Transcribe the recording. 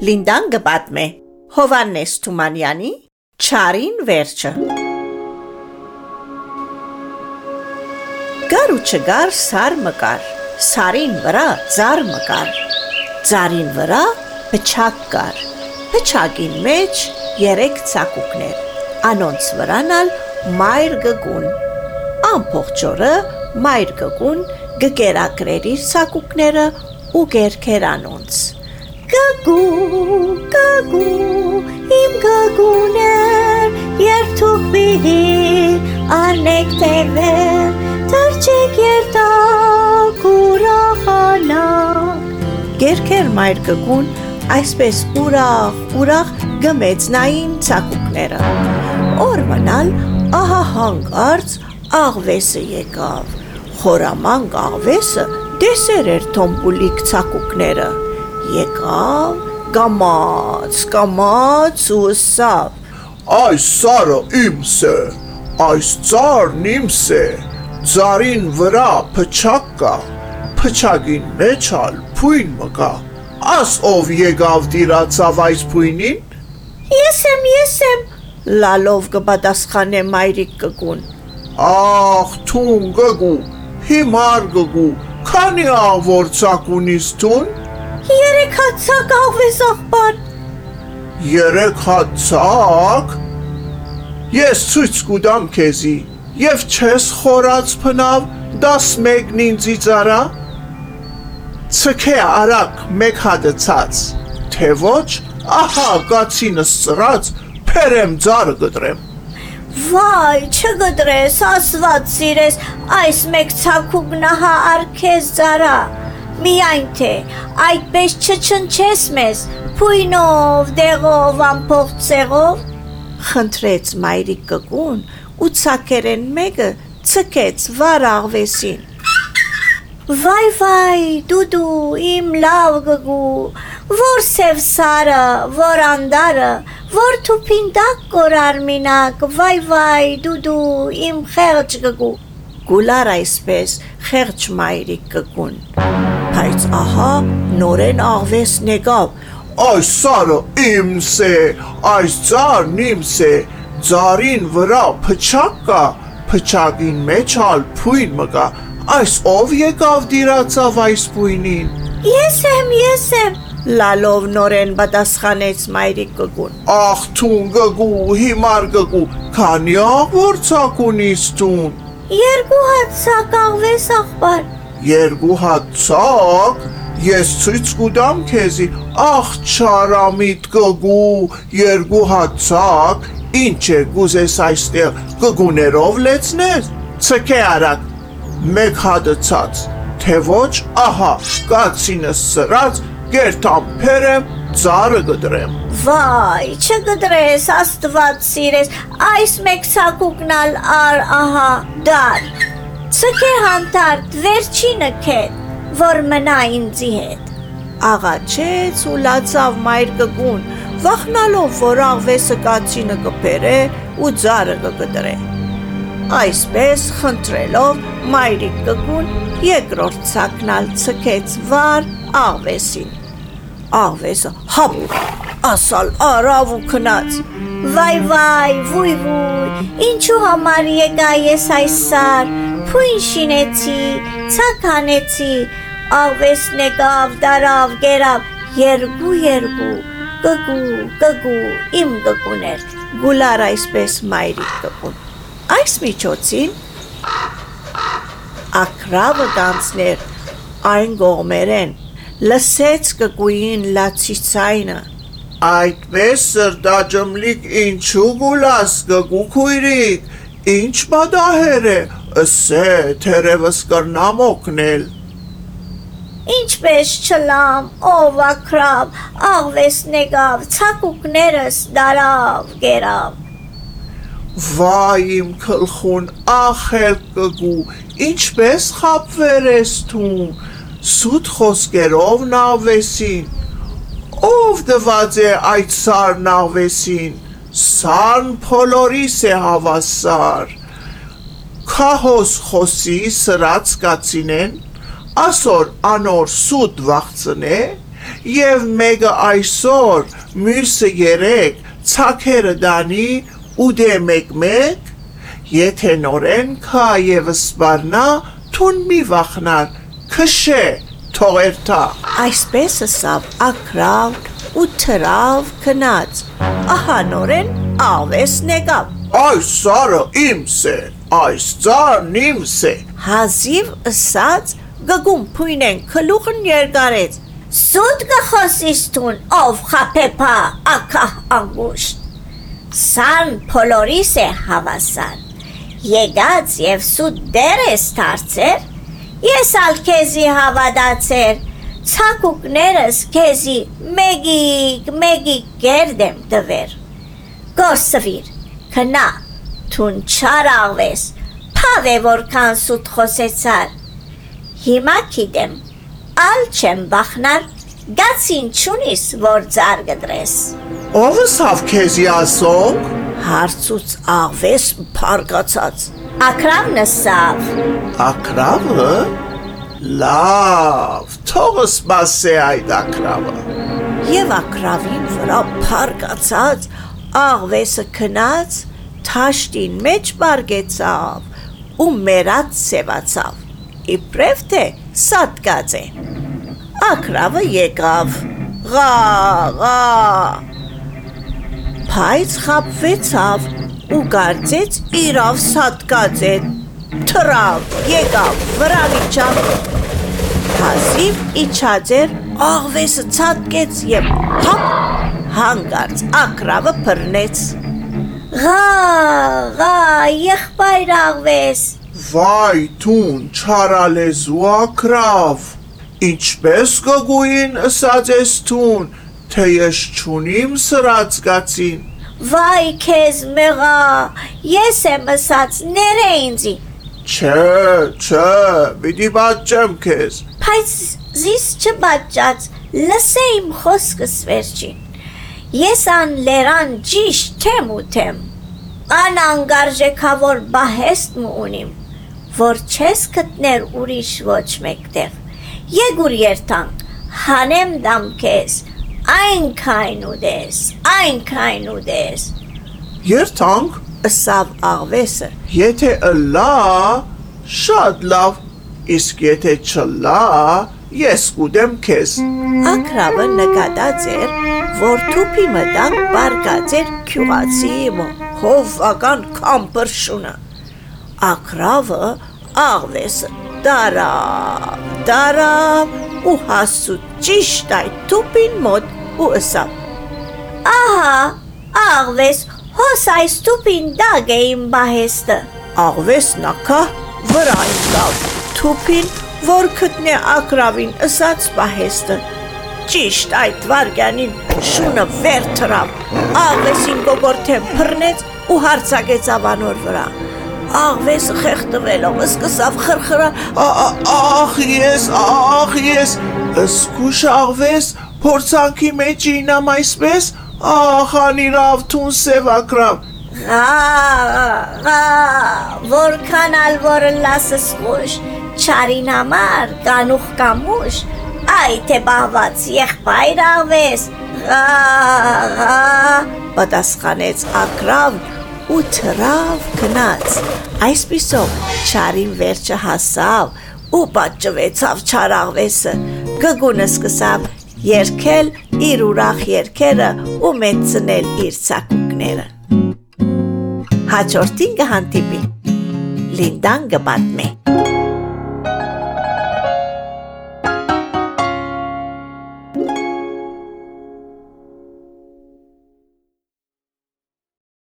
Լինդան գպատմե Հովանես Թումանյանի Չարին վերջը Գար ու չգար սար մկար Սարին վրա ծար մկար Ծարին վրա փչակ կար Փչակին մեջ երեք ցակուկներ Անոնց վրանալ մայր գգուն Ամփոխ մայր գգուն գկերակրեր իր ցակուկները ու գերքեր անոնց Գագու, գագու, իմ գագուներ, երթուկ բիհի, անեք տևեր, թրջեք երտակ ուրախանակ։ Գերքեր մայր գգուն, այսպես ուրախ, ուրախ գմեցնային ցակուկները։ Օր մնալ ահա հանգարց աղվեսը եկավ։ Խորամանկ աղվեսը դեսեր էր թոմպուլիկ ցակուկները եկավ, կամաց, կամաց ու սավ։ Այս սարը իմս է, այս ծարն իմս է, ծարին վրա փչակ կա, փչակին մեջ ալ փույն մկա։ Աս ով եկավ դիրացավ այս փույնին։ Ես եմ, ես եմ, լալով կպատասխանե մայրիկ կգուն։ Ախ, թուն գգու, հիմար գգու, քանի աղվոր ցակ ունիս թուն։ Երեք հատ ցակ աղվես աղբար։ Երեք հատ ցակ։ Ես ցույց կուտամ քեզի, եւ չես խորած փնավ 11-ն ինձից արա։ Ցքե արակ մեկ հատը ցած, թե ոչ, ահա կացինս ծրած, փերեմ ձարը գտրեմ։ Վայ, չգտրես, ասված սիրես, այս մեկ ցակուկ նահա արքեզ ծարա միայն թե այդպես չչնչես մեզ, փույնով, դեղով, ամփող ցեղով, խնդրեց մայրիկ կգուն ու ցակերեն մեկը ցկեց վար աղվեսին։ Վայ վայ, դուդու, իմ լավ գգու, որ սև սարը, որ անդարը, որ թուփին դակ կորար մինակ, վայ վայ, դուդու, իմ խեղճ գգու։ Գուլար այսպես խեղճ մայրիկ կգուն բայց ահա նորեն աղվեսն եկավ։ Այս սարը իմս է, այս ծարն իմս է, ծարին վրա փչակ կա, փչակին մեջ ալ փույն մկա, այս ով եկավ դիրացավ այս փույնին։ Ես եմ, ես եմ, լալով նորեն պատասխանեց մայրիկ գգուն։ Ախ, թուն գգու, հիմար գգու, քանի աղվոր ցակ ունիս թուն։ Երկու հատ ցակ աղվես աղբար երկու հատ ցակ, ես ցույց կուտամ քեզի, ախ չարամիտ կգու, երկու հատ ցակ, ինչ է գուզես այստեղ կգուներով լեցնես, ցկե արակ, մեկ հատը ցած, թե ոչ, ահա, կացինս սրած, գերտամ փերեմ, ծարը գդրեմ։ Վայ, չգդրես, աստված սիրես, այս մեկ ցակուկնալ ար, ահա, դար։ Ցկե հանդարտ վերջինը քետ, որ մնա ինձի հետ։ Աղաչեց ու լացավ մայր կգուն, վախնալով, որ աղվեսը կացինը կփերե ու ձարը կգդրե։ Այսպես խնդրելով մայրիկ կգուն երկրորդ ցակնալ ցկեց վար աղվեսին։ Աղվեսը հապ ասալ արավ ու քնած։ Վայ վայ, վույ վույ, ինչու համար եկա ես այս սար, Փույն շինեցի, ցականեցի, աղվեսն եկավ, դարավ, գերավ, երկու երկու, կգու, կգու, իմ կգուներ, գուլար այսպես մայրիկ կգուն։ Այս միջոցին ակրավը դանցներ այն գողմերեն, լսեց կգույին լացիցայնը, Այդպես սրտաջմլիկ ինչու գուլաս գգու քույրիկ, ինչ բադահեր է, Ասե, թերևս կրնամ օգնել։ Ինչպես չլամ, ով ակրավ, աղվեսն եկավ, ցակուկներս դարավ, գերավ։ Վայ իմ քլխուն, ախել կգու, ինչպես խապվեր ես թուն, սուտ խոսկերով նավեսին, ով դված է այդ սար նավեսին, սարն փոլորիս է հավասար, քահոս խոսի սրած կացինեն, ասոր անոր սուտ վախցնե, եւ մեկը այսօր, մյուսը երեք, ցակերը դանի ու դե մեկ-մեկ, եթե նորեն քա եւ սպառնա, թուն մի վախնար, քշե, թողեր թա։ Այսպես ասավ ակրավ ու թրավ քնած։ Ահա նորեն աղվեսն եկավ։ Այս սարը իմս է, այս ծառն իմս է։ Հազիվ ըսած գգում փույնեն քլուխն երկարեց։ Սուտ կխոսիս տուն, ով խապեպա, ակահ անգուշտ։ Սան փոլորիս է հավասար։ Եկած եւ սուտ դեր ես դարձեր, ես ալ քեզի հավատացեր, ցակուկներս քեզի մեգիկ մեգիկ գերդեմ դվեր։ Գորսվիր, քնա, թուն չարավես, փավ է որքան սուտ խոսեցար։ Հիմա գիտեմ, ալ չեմ բախնար, գացին չունիս, որ ծար գդրես։ Ով սավ քեզի ասոնք։ Հարցուց աղվես փարգացած։ Ակրավ նսավ, Ակրավը։ Լավ, թողս մասե այդ ակրավը։ Եվ ակրավին վրա փարգացած աղվեսը քնած թաշտին մեջ բարգեցավ ու մերած սևացավ իբրև թե սատկած է ակրավը եկավ ղա ղա փայց խապվեցավ ու կարծեց իրավ սատկած է թրավ եկավ վրան իջավ հազիվ իջած էր աղվեսը ցատկեց եւ հապ հանգարց ակրավը բռնեց Ղա, ղա, եղբայր աղվես, Վայ, թուն, չարալեզու ակրավ։ Ինչպես կգույն ըսած ես թուն, թե ես չունիմ սրած գացին։ վայ քեզ մեղա, ես եմ ասած, ները ինձի, Չէ, չէ, պիտի բաճեմ քեզ։ բայց զիս չբաճած, լսե իմ խոսքս վերջին։ Ես ան լերան ճիշտ չեմ ուտեմ, ան անգարժեքավոր բահեստ մու ունիմ, որ չես գտներ ուրիշ ոչ մեկտեղ։ Եգուր երթանք, հանեմ դամ քեզ, այնքայն ուդես, այնքայն ուդես։ Երթանք, ըսավ աղվեսը եթե ըլա, շատ լավ, իսկ եթե չլա, ես կուդեմ քեզ։ ակրավը նկատած էր որ թուփի մտան բարգած էր քյուղացի հովական կամպրշունը ակրավը աղվեսը դարավ դարավ ու հասու ճիշտ այդ թուփին մոտ ու ըսավ Ահա, աղվես, հոս այս տուպին դագ է իմ բահեստը։ աղվեսն ակա վրա ընկավ թուփին որ գտնե ակրավին ըսած պահեստը ճիշտ այդ վարգյանին շունը վեր թրավ աղվեսին գողորթե բռնեց ու հարցակեց ավանոր վրա աղվեսը խեղդվելով սկսավ խրխրա Ա- ա- Ախ ես, ախ ես, սկուշ աղվես, փորձանքի մեջ ինամ այսպես, ախ անիրավ թուն սևակրավ, Ղա, ղա, որքան ալ որ լասս խուշ, չարին համար, կանուխ կամուշ, այ թե բահված եղբայր աղվես, ղա, պատասխանեց ակրավն ու թրավ գնաց այսպիսով չարին վերջը հասավ ու պատճվեցավ չարաղվեսը գգունը սկսավ երկել իր ուրախ երկերը ու մեծնել իր ցակուկները հաջորդին կհանդիպի լինդան կպատմի